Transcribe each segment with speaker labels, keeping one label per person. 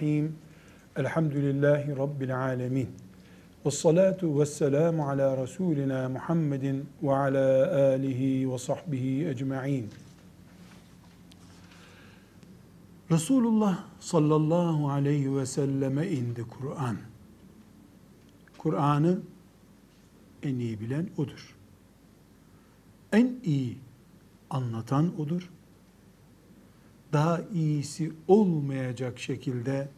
Speaker 1: Bismillahirrahmanirrahim. Elhamdülillahi Rabbil alemin. Ve salatu ve selamu ala Resulina Muhammedin ve ala alihi ve sahbihi ecma'in. Resulullah sallallahu aleyhi ve selleme indi Kur'an. Kur'an'ı en iyi bilen odur. En iyi anlatan odur. Daha iyisi olmayacak şekilde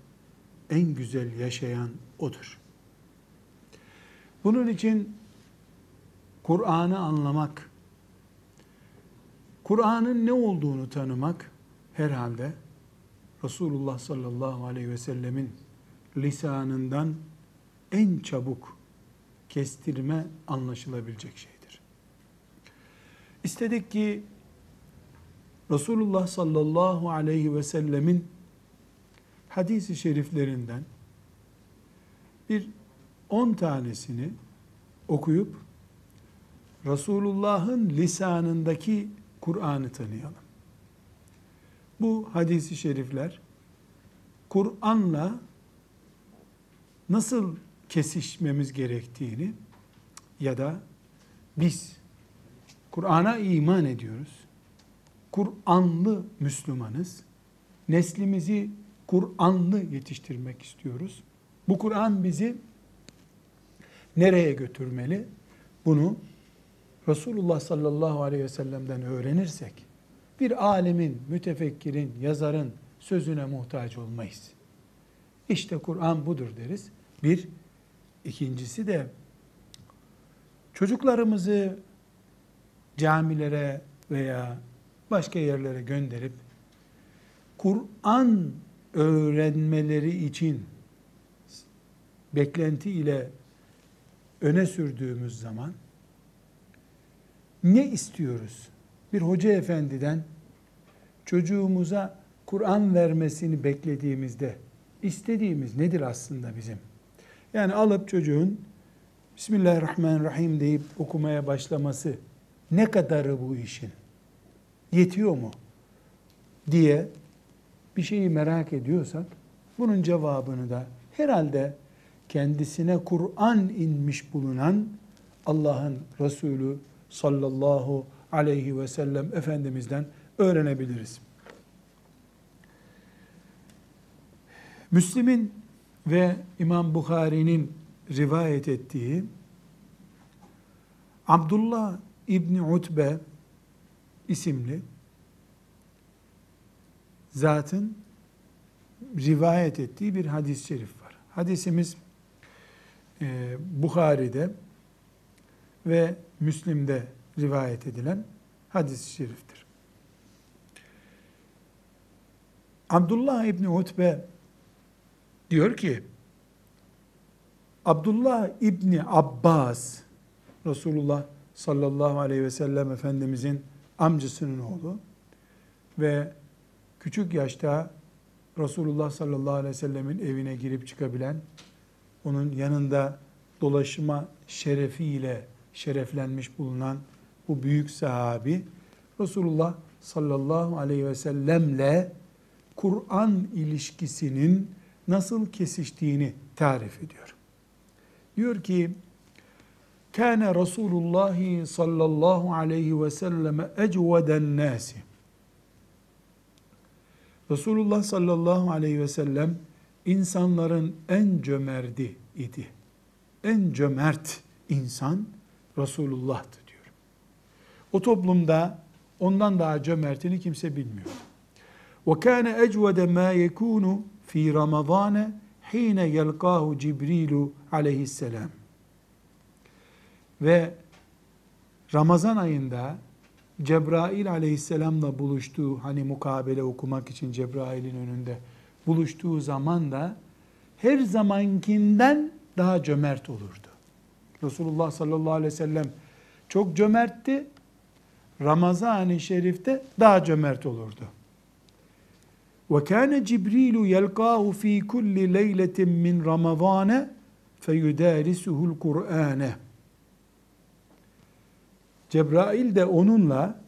Speaker 1: en güzel yaşayan odur. Bunun için Kur'an'ı anlamak, Kur'an'ın ne olduğunu tanımak herhalde Resulullah sallallahu aleyhi ve sellemin lisanından en çabuk kestirme anlaşılabilecek şeydir. İstedik ki Resulullah sallallahu aleyhi ve sellemin hadisi şeriflerinden bir on tanesini okuyup Resulullah'ın lisanındaki Kur'an'ı tanıyalım. Bu hadisi şerifler Kur'an'la nasıl kesişmemiz gerektiğini ya da biz Kur'an'a iman ediyoruz. Kur'anlı Müslümanız. Neslimizi Kur'anlı yetiştirmek istiyoruz. Bu Kur'an bizi nereye götürmeli? Bunu Resulullah sallallahu aleyhi ve sellem'den öğrenirsek bir alimin, mütefekkirin, yazarın sözüne muhtaç olmayız. İşte Kur'an budur deriz. Bir, ikincisi de çocuklarımızı camilere veya başka yerlere gönderip Kur'an öğrenmeleri için beklenti ile öne sürdüğümüz zaman ne istiyoruz? Bir hoca efendiden çocuğumuza Kur'an vermesini beklediğimizde istediğimiz nedir aslında bizim? Yani alıp çocuğun Bismillahirrahmanirrahim deyip okumaya başlaması ne kadarı bu işin? Yetiyor mu? diye bir şeyi merak ediyorsak bunun cevabını da herhalde kendisine Kur'an inmiş bulunan Allah'ın Resulü sallallahu aleyhi ve sellem Efendimiz'den öğrenebiliriz. Müslim'in ve İmam Bukhari'nin rivayet ettiği Abdullah İbni Utbe isimli zatın rivayet ettiği bir hadis-i şerif var. Hadisimiz e, Bukhari'de ve Müslim'de rivayet edilen hadis-i şeriftir. Abdullah İbni Utbe diyor ki, Abdullah İbni Abbas, Resulullah sallallahu aleyhi ve sellem Efendimizin amcasının oğlu ve küçük yaşta Resulullah sallallahu aleyhi ve sellemin evine girip çıkabilen, onun yanında dolaşma şerefiyle şereflenmiş bulunan bu büyük sahabi, Resulullah sallallahu aleyhi ve sellemle Kur'an ilişkisinin nasıl kesiştiğini tarif ediyor. Diyor ki, Kâne Resulullah sallallahu aleyhi ve selleme ecveden nâsi. Resulullah sallallahu aleyhi ve sellem insanların en cömerdi idi. En cömert insan Resulullah'tı diyor. O toplumda ondan daha cömertini kimse bilmiyor. وَكَانَ اَجْوَدَ مَا يَكُونُ ف۪ي رَمَضَانَ حِينَ يَلْقَاهُ جِبْرِيلُ aleyhisselam. ve Ramazan ayında Cebrail aleyhisselamla buluştuğu hani mukabele okumak için Cebrail'in önünde buluştuğu zaman da her zamankinden daha cömert olurdu. Resulullah sallallahu aleyhi ve sellem çok cömertti. Ramazan-ı Şerif'te daha cömert olurdu. Ve kana Cibril yelqahu fi kulli leyletin min Ramazan feyudarisuhu'l Kur'ane. Cebrail de onunla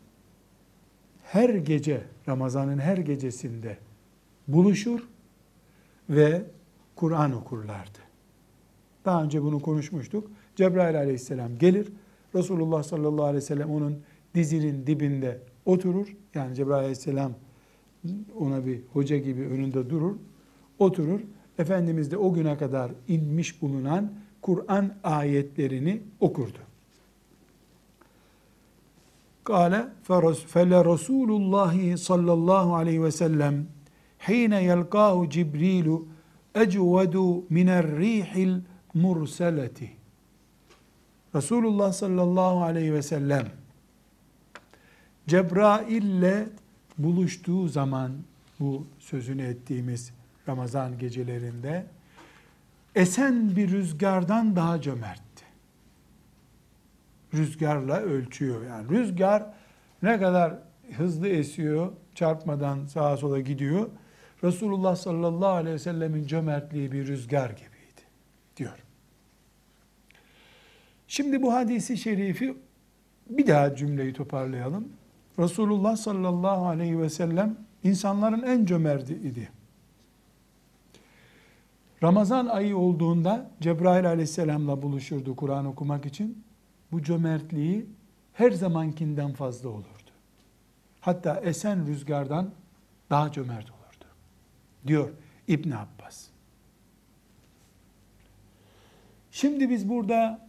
Speaker 1: her gece, Ramazan'ın her gecesinde buluşur ve Kur'an okurlardı. Daha önce bunu konuşmuştuk. Cebrail aleyhisselam gelir. Resulullah sallallahu aleyhi ve sellem onun dizinin dibinde oturur. Yani Cebrail aleyhisselam ona bir hoca gibi önünde durur. Oturur. Efendimiz de o güne kadar inmiş bulunan Kur'an ayetlerini okurdu. Kale fele Resulullah sallallahu aleyhi ve sellem hine yelkahu Cibrilu ecvedu miner rihil murseleti. Resulullah sallallahu aleyhi ve sellem Cebrail ile buluştuğu zaman bu sözünü ettiğimiz Ramazan gecelerinde esen bir rüzgardan daha cömertti. Rüzgarla ölçüyor. Yani rüzgar ne kadar hızlı esiyor, çarpmadan sağa sola gidiyor. Resulullah sallallahu aleyhi ve sellemin cömertliği bir rüzgar gibiydi diyor. Şimdi bu hadisi şerifi bir daha cümleyi toparlayalım. Resulullah sallallahu aleyhi ve sellem insanların en cömerti idi. Ramazan ayı olduğunda Cebrail aleyhisselamla buluşurdu Kur'an okumak için. Bu cömertliği her zamankinden fazla olurdu. Hatta esen rüzgardan daha cömert olurdu. Diyor İbn Abbas. Şimdi biz burada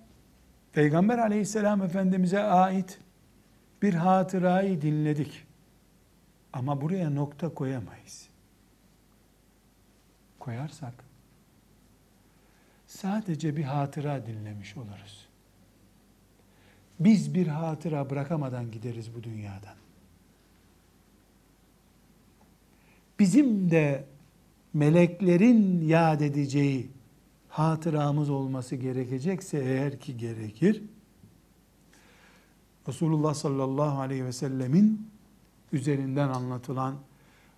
Speaker 1: Peygamber aleyhisselam efendimize ait bir hatırayı dinledik. Ama buraya nokta koyamayız. Koyarsak sadece bir hatıra dinlemiş oluruz. Biz bir hatıra bırakamadan gideriz bu dünyadan. Bizim de meleklerin yad edeceği hatıramız olması gerekecekse eğer ki gerekir, Resulullah sallallahu aleyhi ve sellemin üzerinden anlatılan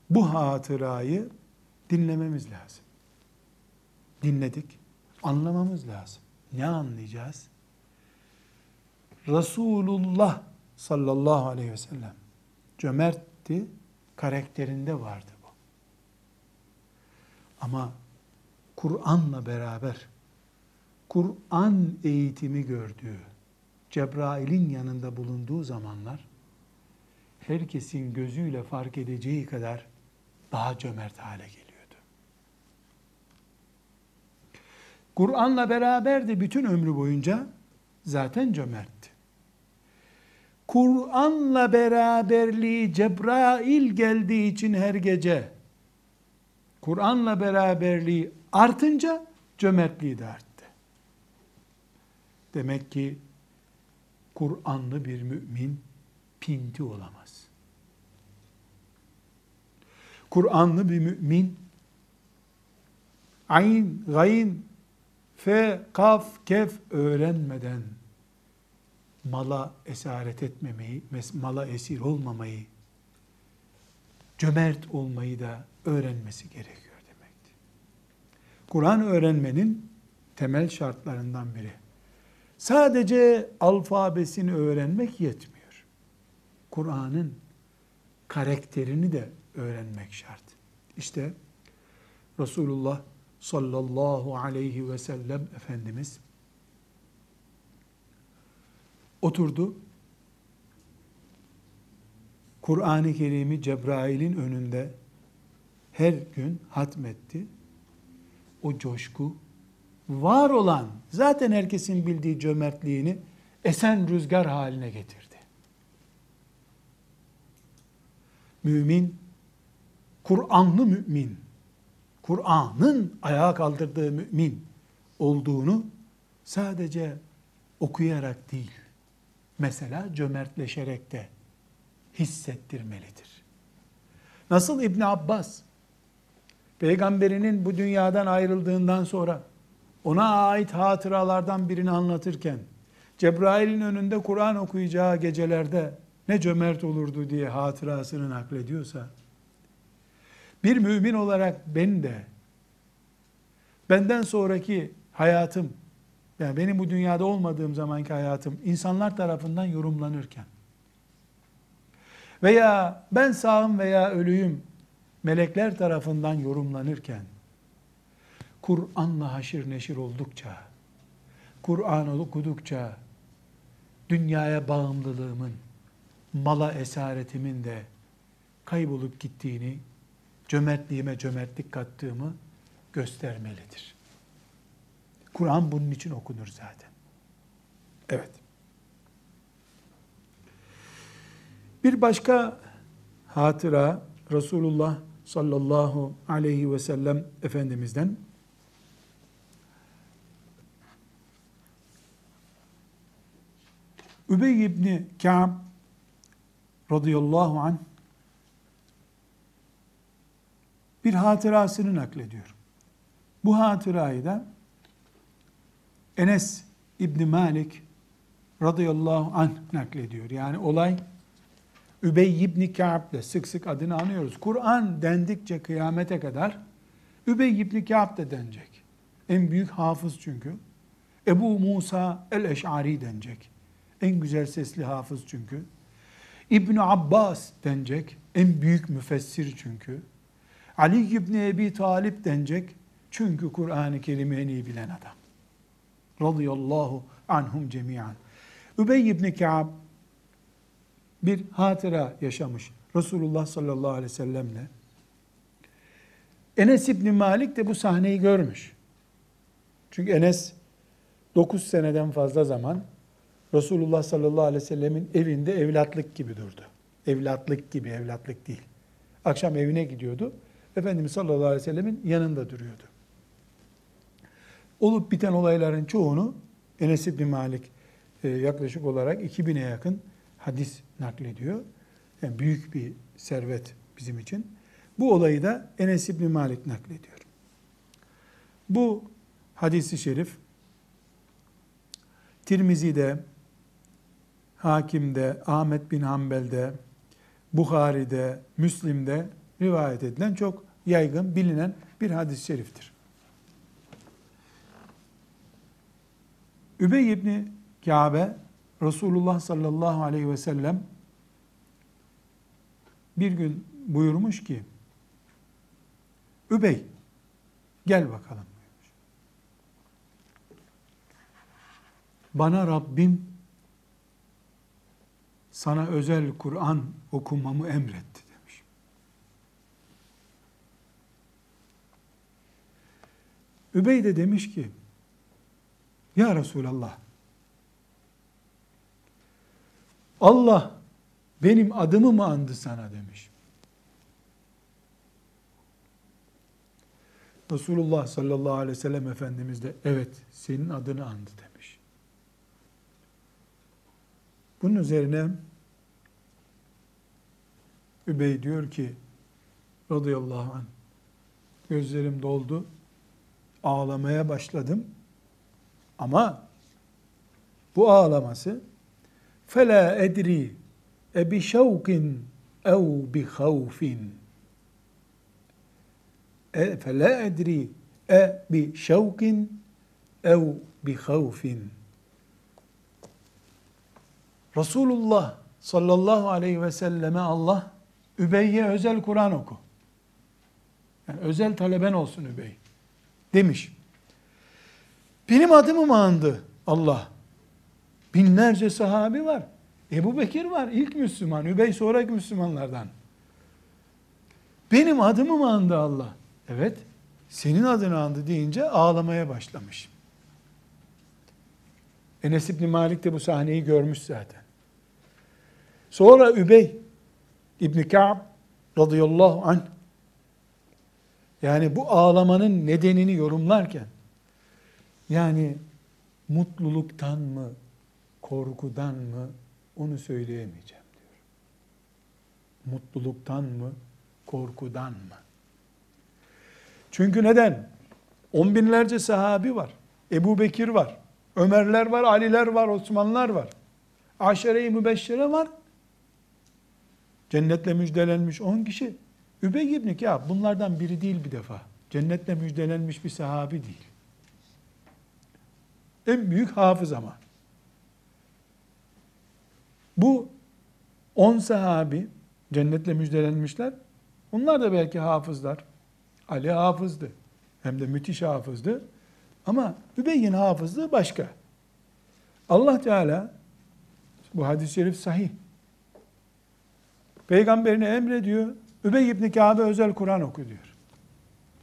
Speaker 1: bu hatırayı dinlememiz lazım. Dinledik, anlamamız lazım. Ne anlayacağız? Resulullah sallallahu aleyhi ve sellem cömertti, karakterinde vardı bu. Ama Kur'an'la beraber Kur'an eğitimi gördüğü, Cebrail'in yanında bulunduğu zamanlar herkesin gözüyle fark edeceği kadar daha cömert hale geliyordu. Kur'an'la beraberdi bütün ömrü boyunca zaten cömertti. Kur'an'la beraberliği Cebrail geldiği için her gece Kur'an'la beraberliği artınca cömertliği de arttı. Demek ki Kur'anlı bir mümin pinti olamaz. Kur'anlı bir mümin ayn, gayn, fe, kaf, kef öğrenmeden mala esaret etmemeyi, mala esir olmamayı, cömert olmayı da öğrenmesi gerekiyor demekti. Kur'an öğrenmenin temel şartlarından biri. Sadece alfabesini öğrenmek yetmiyor. Kur'an'ın karakterini de öğrenmek şart. İşte Resulullah sallallahu aleyhi ve sellem Efendimiz oturdu. Kur'an-ı Kerim'i Cebrail'in önünde her gün hatmetti. O coşku var olan zaten herkesin bildiği cömertliğini esen rüzgar haline getirdi. Mümin, Kur'anlı mümin, Kur'an'ın ayağa kaldırdığı mümin olduğunu sadece okuyarak değil, mesela cömertleşerek de hissettirmelidir. Nasıl İbn Abbas peygamberinin bu dünyadan ayrıldığından sonra ona ait hatıralardan birini anlatırken Cebrail'in önünde Kur'an okuyacağı gecelerde ne cömert olurdu diye hatırasını naklediyorsa bir mümin olarak ben de benden sonraki hayatım yani benim bu dünyada olmadığım zamanki hayatım insanlar tarafından yorumlanırken veya ben sağım veya ölüyüm melekler tarafından yorumlanırken Kur'an'la haşir neşir oldukça, Kur'an okudukça, dünyaya bağımlılığımın, mala esaretimin de kaybolup gittiğini, cömertliğime cömertlik kattığımı göstermelidir. Kur'an bunun için okunur zaten. Evet. Bir başka hatıra Resulullah sallallahu aleyhi ve sellem Efendimiz'den Übey ibni Ka'b radıyallahu anh bir hatırasını naklediyor. Bu hatırayı da Enes İbni Malik radıyallahu anh naklediyor. Yani olay Übey ibn Ka'b'le sık sık adını anıyoruz. Kur'an dendikçe kıyamete kadar Übey ibn Ka'b de denecek. En büyük hafız çünkü. Ebu Musa el-Eş'ari denecek. En güzel sesli hafız çünkü. İbn Abbas denecek. En büyük müfessir çünkü. Ali İbni Ebi Talip denecek. Çünkü Kur'an-ı Kerim'i en iyi bilen adam. Radıyallahu anhum cemiyan. Übey ibn Ka'b bir hatıra yaşamış Resulullah sallallahu aleyhi ve sellemle. Enes İbni Malik de bu sahneyi görmüş. Çünkü Enes 9 seneden fazla zaman Resulullah sallallahu aleyhi ve sellemin evinde evlatlık gibi durdu. Evlatlık gibi, evlatlık değil. Akşam evine gidiyordu. Efendimiz sallallahu aleyhi ve sellemin yanında duruyordu. Olup biten olayların çoğunu Enes İbni Malik e, yaklaşık olarak 2000'e yakın hadis naklediyor. Yani büyük bir servet bizim için. Bu olayı da Enes İbni Malik naklediyor. Bu hadisi şerif Tirmizi'de, Hakim'de, Ahmet bin Hanbel'de, Bukhari'de, Müslim'de rivayet edilen çok yaygın, bilinen bir hadis-i şeriftir. Übey ibni Kabe Resulullah sallallahu aleyhi ve sellem bir gün buyurmuş ki Übey gel bakalım buyurmuş. Bana Rabbim sana özel Kur'an okumamı emretti demiş. Übey de demiş ki Ya Resulallah Allah benim adımı mı andı sana demiş. Resulullah sallallahu aleyhi ve sellem Efendimiz de evet senin adını andı demiş. Bunun üzerine Übey diyor ki radıyallahu anh gözlerim doldu ağlamaya başladım ama bu ağlaması fela edri e bi şevkin ev bi havfin e fela edri e bi şevkin ev bi havfin Resulullah sallallahu aleyhi ve selleme Allah Übeyye özel Kur'an oku. Yani özel taleben olsun Übey demiş. Benim adımı mı andı Allah? Binlerce sahabi var. Ebu Bekir var ilk Müslüman. Übey sonraki Müslümanlardan. Benim adımı mı andı Allah? Evet. Senin adını andı deyince ağlamaya başlamış. Enes İbni Malik de bu sahneyi görmüş zaten. Sonra Übey İbni Ka'b radıyallahu anh yani bu ağlamanın nedenini yorumlarken yani mutluluktan mı, korkudan mı onu söyleyemeyeceğim diyor. Mutluluktan mı, korkudan mı? Çünkü neden? On binlerce sahabi var. Ebu Bekir var. Ömerler var, Aliler var, Osmanlar var. Aşere-i mübeşşere var. Cennetle müjdelenmiş on kişi. Übey ibn Kâb bunlardan biri değil bir defa. Cennetle müjdelenmiş bir sahabi değil. En büyük hafız ama. Bu on sahabi cennetle müjdelenmişler. Onlar da belki hafızlar. Ali hafızdı. Hem de müthiş hafızdı. Ama Übey'in hafızlığı başka. Allah Teala bu hadis-i şerif sahih. Peygamberine emrediyor. Übey ibn Kâbe özel Kur'an oku diyor.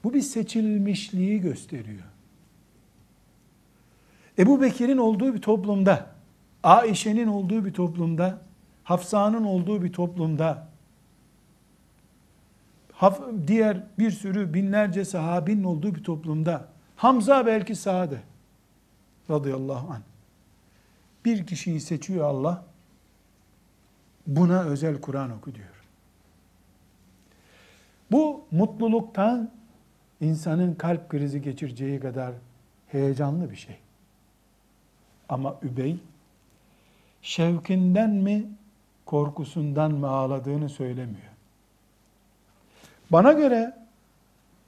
Speaker 1: Bu bir seçilmişliği gösteriyor. Ebu Bekir'in olduğu bir toplumda, Aişe'nin olduğu bir toplumda, Hafsa'nın olduğu bir toplumda, diğer bir sürü binlerce sahabinin olduğu bir toplumda, Hamza belki sağdı radıyallahu anh. Bir kişiyi seçiyor Allah, buna özel Kur'an oku diyor. Bu mutluluktan insanın kalp krizi geçireceği kadar heyecanlı bir şey. Ama Übey şevkinden mi korkusundan mı ağladığını söylemiyor. Bana göre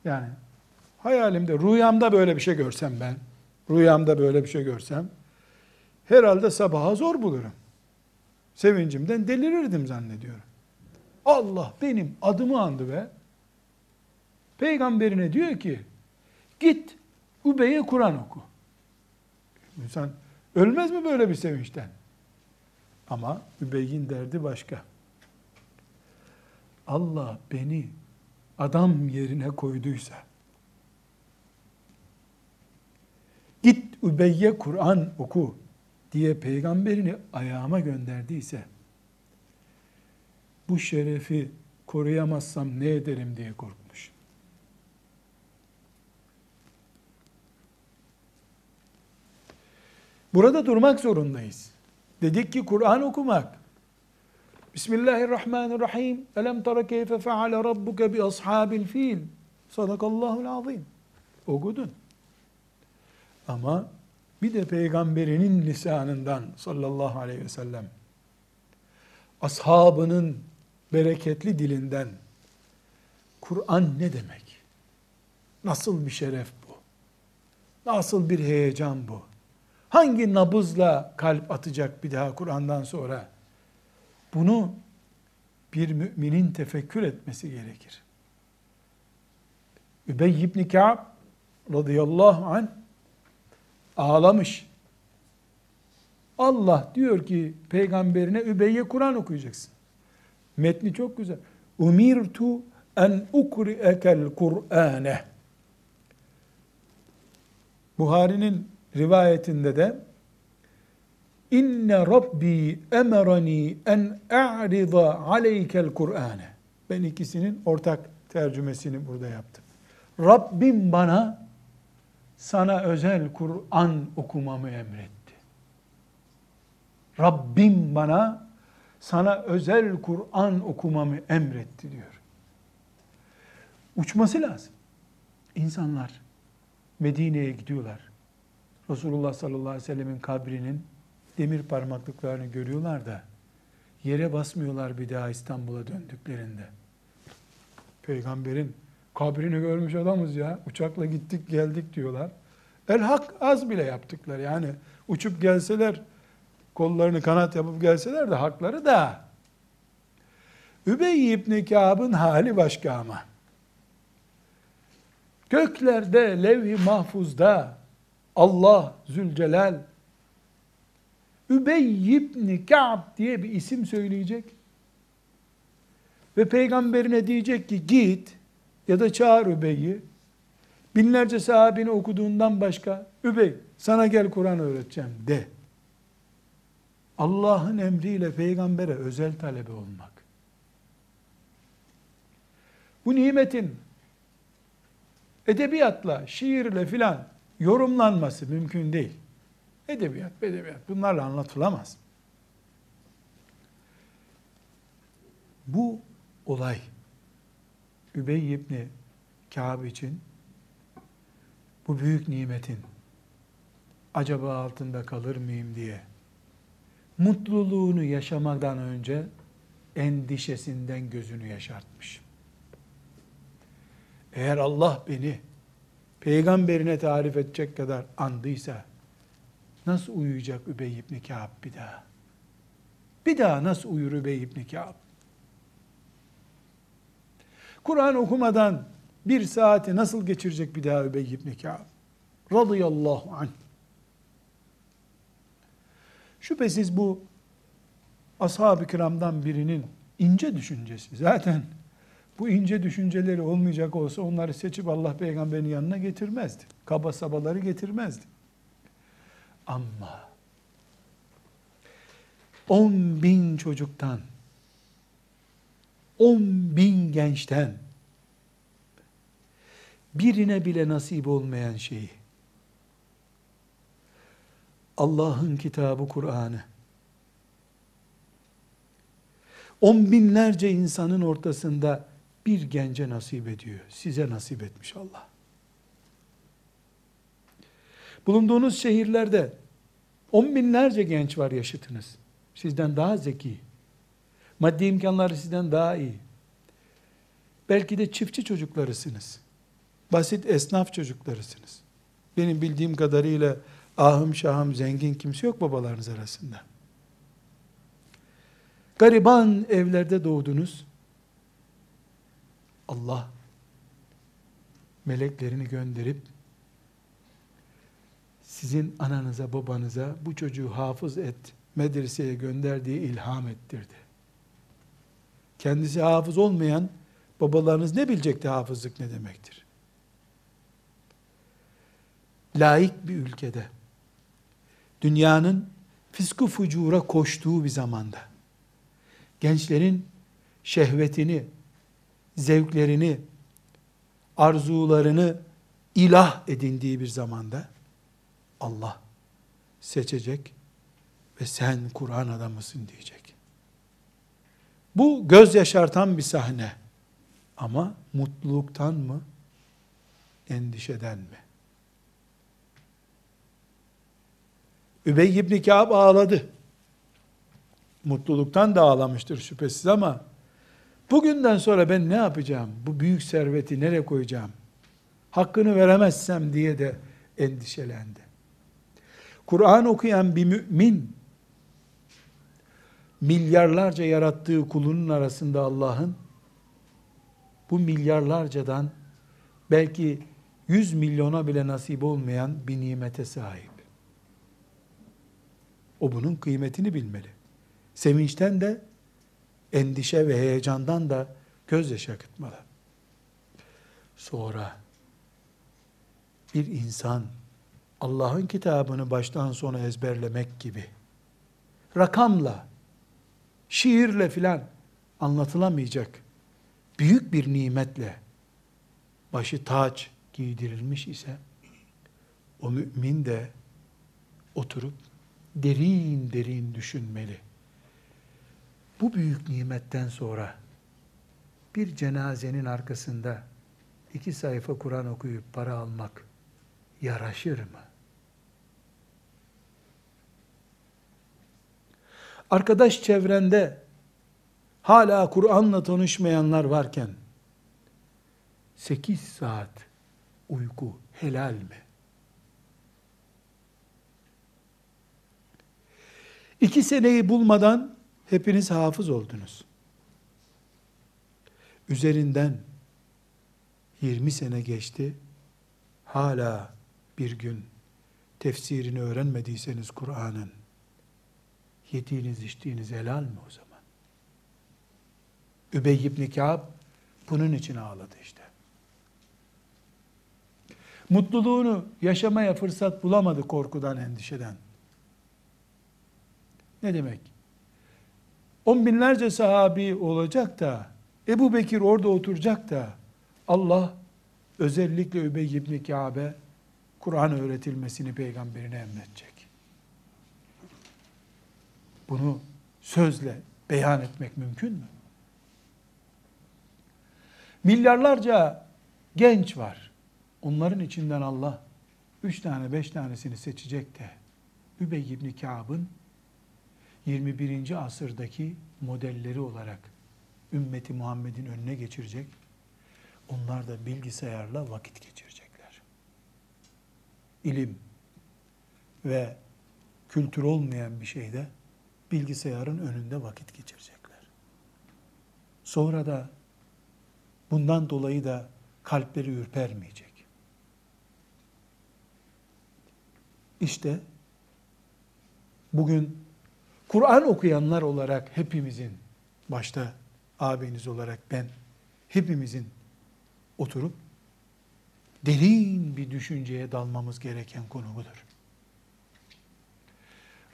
Speaker 1: yani hayalimde rüyamda böyle bir şey görsem ben rüyamda böyle bir şey görsem herhalde sabaha zor bulurum. Sevincimden delirirdim zannediyorum. Allah benim adımı andı ve peygamberine diyor ki git Ubey'e Kur'an oku. İnsan ölmez mi böyle bir sevinçten? Ama Übey'in derdi başka. Allah beni adam yerine koyduysa, git Übeyye Kur'an oku diye peygamberini ayağıma gönderdiyse, bu şerefi koruyamazsam ne ederim diye korkmuş. Burada durmak zorundayız. Dedik ki Kur'an okumak. Bismillahirrahmanirrahim. Elem tara keyfe feale rabbuke bi ashabil fil. Sadakallahul azim. Okudun. Ama bir de peygamberinin lisanından sallallahu aleyhi ve sellem ashabının bereketli dilinden Kur'an ne demek? Nasıl bir şeref bu? Nasıl bir heyecan bu? Hangi nabızla kalp atacak bir daha Kur'an'dan sonra? Bunu bir müminin tefekkür etmesi gerekir. Übey ibn Ka'b radıyallahu anh ağlamış. Allah diyor ki peygamberine Übey'e Kur'an okuyacaksın. Metni çok güzel. Umirtu en ukri'ekel Kur'ane. Buhari'nin rivayetinde de İnne Rabbi emerani en a'rida aleykel Kur'ane. Ben ikisinin ortak tercümesini burada yaptım. Rabbim bana sana özel Kur'an okumamı emretti. Rabbim bana sana özel Kur'an okumamı emretti diyor. Uçması lazım. İnsanlar Medine'ye gidiyorlar. Resulullah sallallahu aleyhi ve sellemin kabrinin demir parmaklıklarını görüyorlar da yere basmıyorlar bir daha İstanbul'a döndüklerinde. Peygamberin kabrini görmüş adamız ya. Uçakla gittik geldik diyorlar. El hak az bile yaptıkları yani uçup gelseler kollarını kanat yapıp gelseler de hakları da. Übey ibn Kâb'ın hali başka ama. Göklerde, levh-i mahfuzda Allah Zülcelal Übey ibn Ka'b diye bir isim söyleyecek. Ve peygamberine diyecek ki git ya da çağır Übey'i. Binlerce sahabini okuduğundan başka Übey sana gel Kur'an öğreteceğim de. Allah'ın emriyle peygambere özel talebe olmak. Bu nimetin edebiyatla, şiirle filan yorumlanması mümkün değil. Edebiyat, edebiyat bunlarla anlatılamaz. Bu olay Übey ibni Kâb için bu büyük nimetin acaba altında kalır mıyım diye mutluluğunu yaşamadan önce endişesinden gözünü yaşartmış. Eğer Allah beni peygamberine tarif edecek kadar andıysa nasıl uyuyacak Übey ibn Kâb bir daha? Bir daha nasıl uyur Übey ibn Kâb? Kur'an okumadan bir saati nasıl geçirecek bir daha Übey ibn Ka'b? Radıyallahu anh. Şüphesiz bu ashab-ı kiramdan birinin ince düşüncesi. Zaten bu ince düşünceleri olmayacak olsa onları seçip Allah peygamberin yanına getirmezdi. Kaba sabaları getirmezdi. Ama 10 bin çocuktan 10 bin gençten birine bile nasip olmayan şeyi Allah'ın kitabı Kur'an'ı on binlerce insanın ortasında bir gence nasip ediyor. Size nasip etmiş Allah. Bulunduğunuz şehirlerde on binlerce genç var yaşıtınız. Sizden daha zeki. Maddi imkanları sizden daha iyi. Belki de çiftçi çocuklarısınız. Basit esnaf çocuklarısınız. Benim bildiğim kadarıyla ahım şahım zengin kimse yok babalarınız arasında. Gariban evlerde doğdunuz. Allah meleklerini gönderip sizin ananıza babanıza bu çocuğu hafız et, medreseye gönder diye ilham ettirdi. Kendisi hafız olmayan babalarınız ne bilecekti hafızlık ne demektir? Laik bir ülkede, dünyanın fisku fucura koştuğu bir zamanda, gençlerin şehvetini, zevklerini, arzularını ilah edindiği bir zamanda Allah seçecek ve sen Kur'an adamısın diyecek. Bu göz yaşartan bir sahne. Ama mutluluktan mı? Endişeden mi? Übey ibn Kâb ağladı. Mutluluktan da ağlamıştır şüphesiz ama bugünden sonra ben ne yapacağım? Bu büyük serveti nereye koyacağım? Hakkını veremezsem diye de endişelendi. Kur'an okuyan bir mümin milyarlarca yarattığı kulunun arasında Allah'ın bu milyarlarcadan belki yüz milyona bile nasip olmayan bir nimete sahip. O bunun kıymetini bilmeli. Sevinçten de, endişe ve heyecandan da gözyaşı akıtmalı. Sonra bir insan Allah'ın kitabını baştan sona ezberlemek gibi rakamla, şiirle filan anlatılamayacak büyük bir nimetle başı taç giydirilmiş ise o mümin de oturup derin derin düşünmeli. Bu büyük nimetten sonra bir cenazenin arkasında iki sayfa Kur'an okuyup para almak yaraşır mı? Arkadaş çevrende hala Kur'an'la tanışmayanlar varken 8 saat uyku helal mi? İki seneyi bulmadan hepiniz hafız oldunuz. Üzerinden 20 sene geçti. Hala bir gün tefsirini öğrenmediyseniz Kur'an'ın yediğiniz içtiğiniz helal mi o zaman? Übey ibn Kâb bunun için ağladı işte. Mutluluğunu yaşamaya fırsat bulamadı korkudan, endişeden. Ne demek? On binlerce sahabi olacak da, Ebu Bekir orada oturacak da, Allah özellikle Übey ibn Kâb'e Kur'an öğretilmesini peygamberine emredecek. Bunu sözle beyan etmek mümkün mü? Milyarlarca genç var. Onların içinden Allah üç tane beş tanesini seçecek de Übey ibn Kâb'ın 21. asırdaki modelleri olarak ümmeti Muhammed'in önüne geçirecek. Onlar da bilgisayarla vakit geçirecekler. İlim ve kültür olmayan bir şeyde bilgisayarın önünde vakit geçirecekler. Sonra da bundan dolayı da kalpleri ürpermeyecek. İşte bugün Kur'an okuyanlar olarak hepimizin, başta abiniz olarak ben, hepimizin oturup derin bir düşünceye dalmamız gereken konu budur.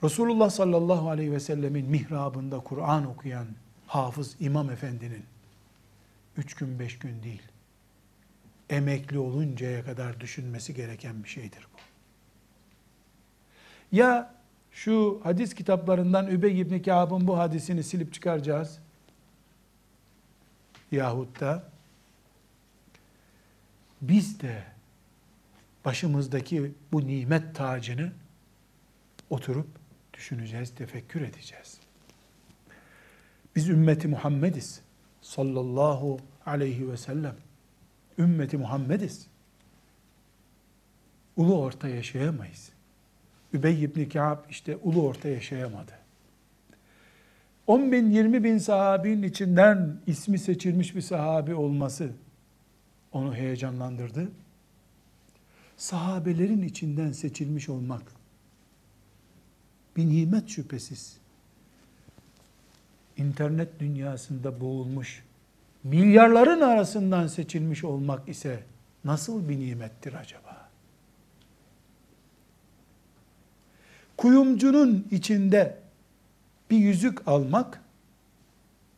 Speaker 1: Resulullah sallallahu aleyhi ve sellemin mihrabında Kur'an okuyan hafız imam efendinin üç gün beş gün değil, emekli oluncaya kadar düşünmesi gereken bir şeydir bu. Ya şu hadis kitaplarından Übey ibn Kâb'ın bu hadisini silip çıkaracağız. Yahut da biz de başımızdaki bu nimet tacını oturup düşüneceğiz, tefekkür edeceğiz. Biz ümmeti Muhammediz. Sallallahu aleyhi ve sellem. Ümmeti Muhammediz. Ulu orta yaşayamayız. Übey ibn Ka'b işte ulu orta yaşayamadı. 10 bin, 20 bin sahabinin içinden ismi seçilmiş bir sahabi olması onu heyecanlandırdı. Sahabelerin içinden seçilmiş olmak bir nimet şüphesiz. İnternet dünyasında boğulmuş, milyarların arasından seçilmiş olmak ise nasıl bir nimettir acaba? Kuyumcunun içinde bir yüzük almak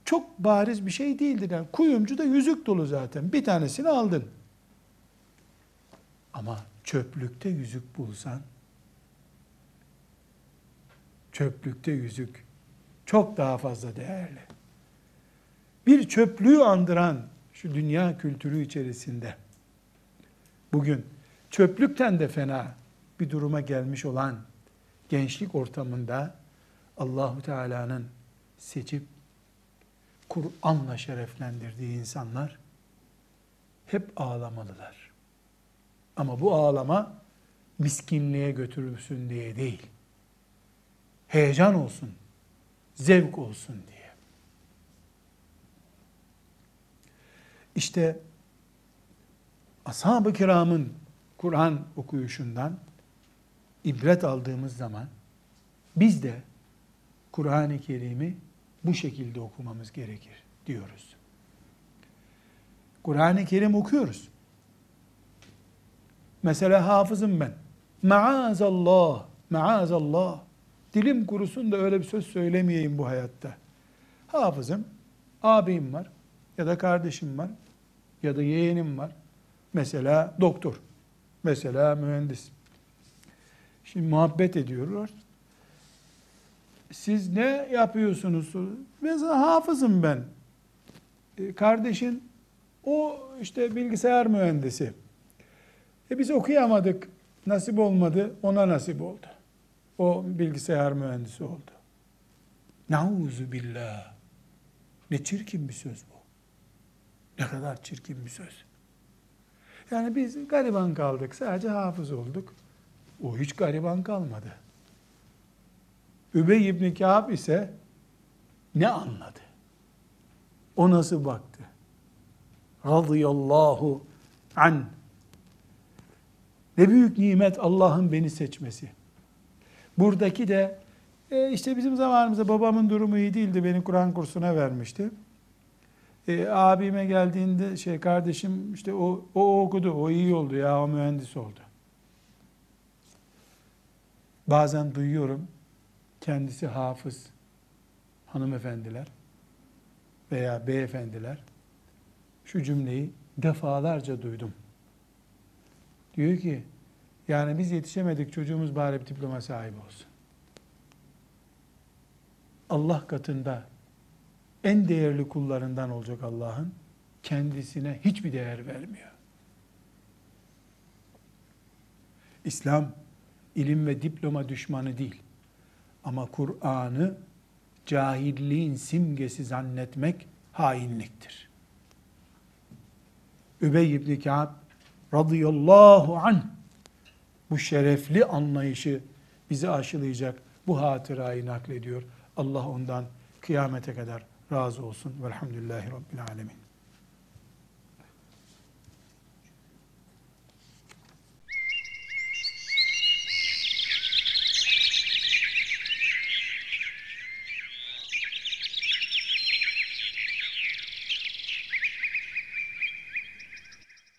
Speaker 1: çok bariz bir şey değildir. Yani kuyumcu da yüzük dolu zaten. Bir tanesini aldın. Ama çöplükte yüzük bulsan, çöplükte yüzük çok daha fazla değerli. Bir çöplüğü andıran şu dünya kültürü içerisinde bugün çöplükten de fena bir duruma gelmiş olan gençlik ortamında Allahu Teala'nın seçip Kur'an'la şereflendirdiği insanlar hep ağlamalılar. Ama bu ağlama miskinliğe götürülsün diye değil. Heyecan olsun, zevk olsun diye. İşte ashab-ı kiramın Kur'an okuyuşundan ibret aldığımız zaman biz de Kur'an-ı Kerim'i bu şekilde okumamız gerekir diyoruz. Kur'an-ı Kerim okuyoruz. Mesela hafızım ben. Maazallah, maazallah. Dilim kurusun da öyle bir söz söylemeyeyim bu hayatta. Hafızım, abim var ya da kardeşim var ya da yeğenim var. Mesela doktor, mesela mühendis. Şimdi muhabbet ediyorlar. Siz ne yapıyorsunuz? Mesela hafızım ben. E, kardeşin o işte bilgisayar mühendisi. E biz okuyamadık, nasip olmadı, ona nasip oldu. O bilgisayar mühendisi oldu. Nauzu billah. Ne çirkin bir söz bu. Ne kadar çirkin bir söz. Yani biz gariban kaldık, sadece hafız olduk. O hiç gariban kalmadı. Übey ibn Kâb ise ne anladı? O nasıl baktı? Radıyallahu an. Ne büyük nimet Allah'ın beni seçmesi. Buradaki de e, işte bizim zamanımızda babamın durumu iyi değildi. Beni Kur'an kursuna vermişti. E, abime geldiğinde şey kardeşim işte o, o okudu, o iyi oldu ya, o mühendis oldu. Bazen duyuyorum, kendisi hafız hanımefendiler veya beyefendiler şu cümleyi defalarca duydum. Diyor ki, yani biz yetişemedik çocuğumuz bari bir diploma sahibi olsun. Allah katında en değerli kullarından olacak Allah'ın kendisine hiçbir değer vermiyor. İslam ilim ve diploma düşmanı değil. Ama Kur'an'ı cahilliğin simgesi zannetmek hainliktir. Übey ibn Ka'b radıyallahu anh bu şerefli anlayışı bizi aşılayacak bu hatırayı naklediyor. Allah ondan kıyamete kadar razı olsun. Velhamdülillahi Rabbil Alemin.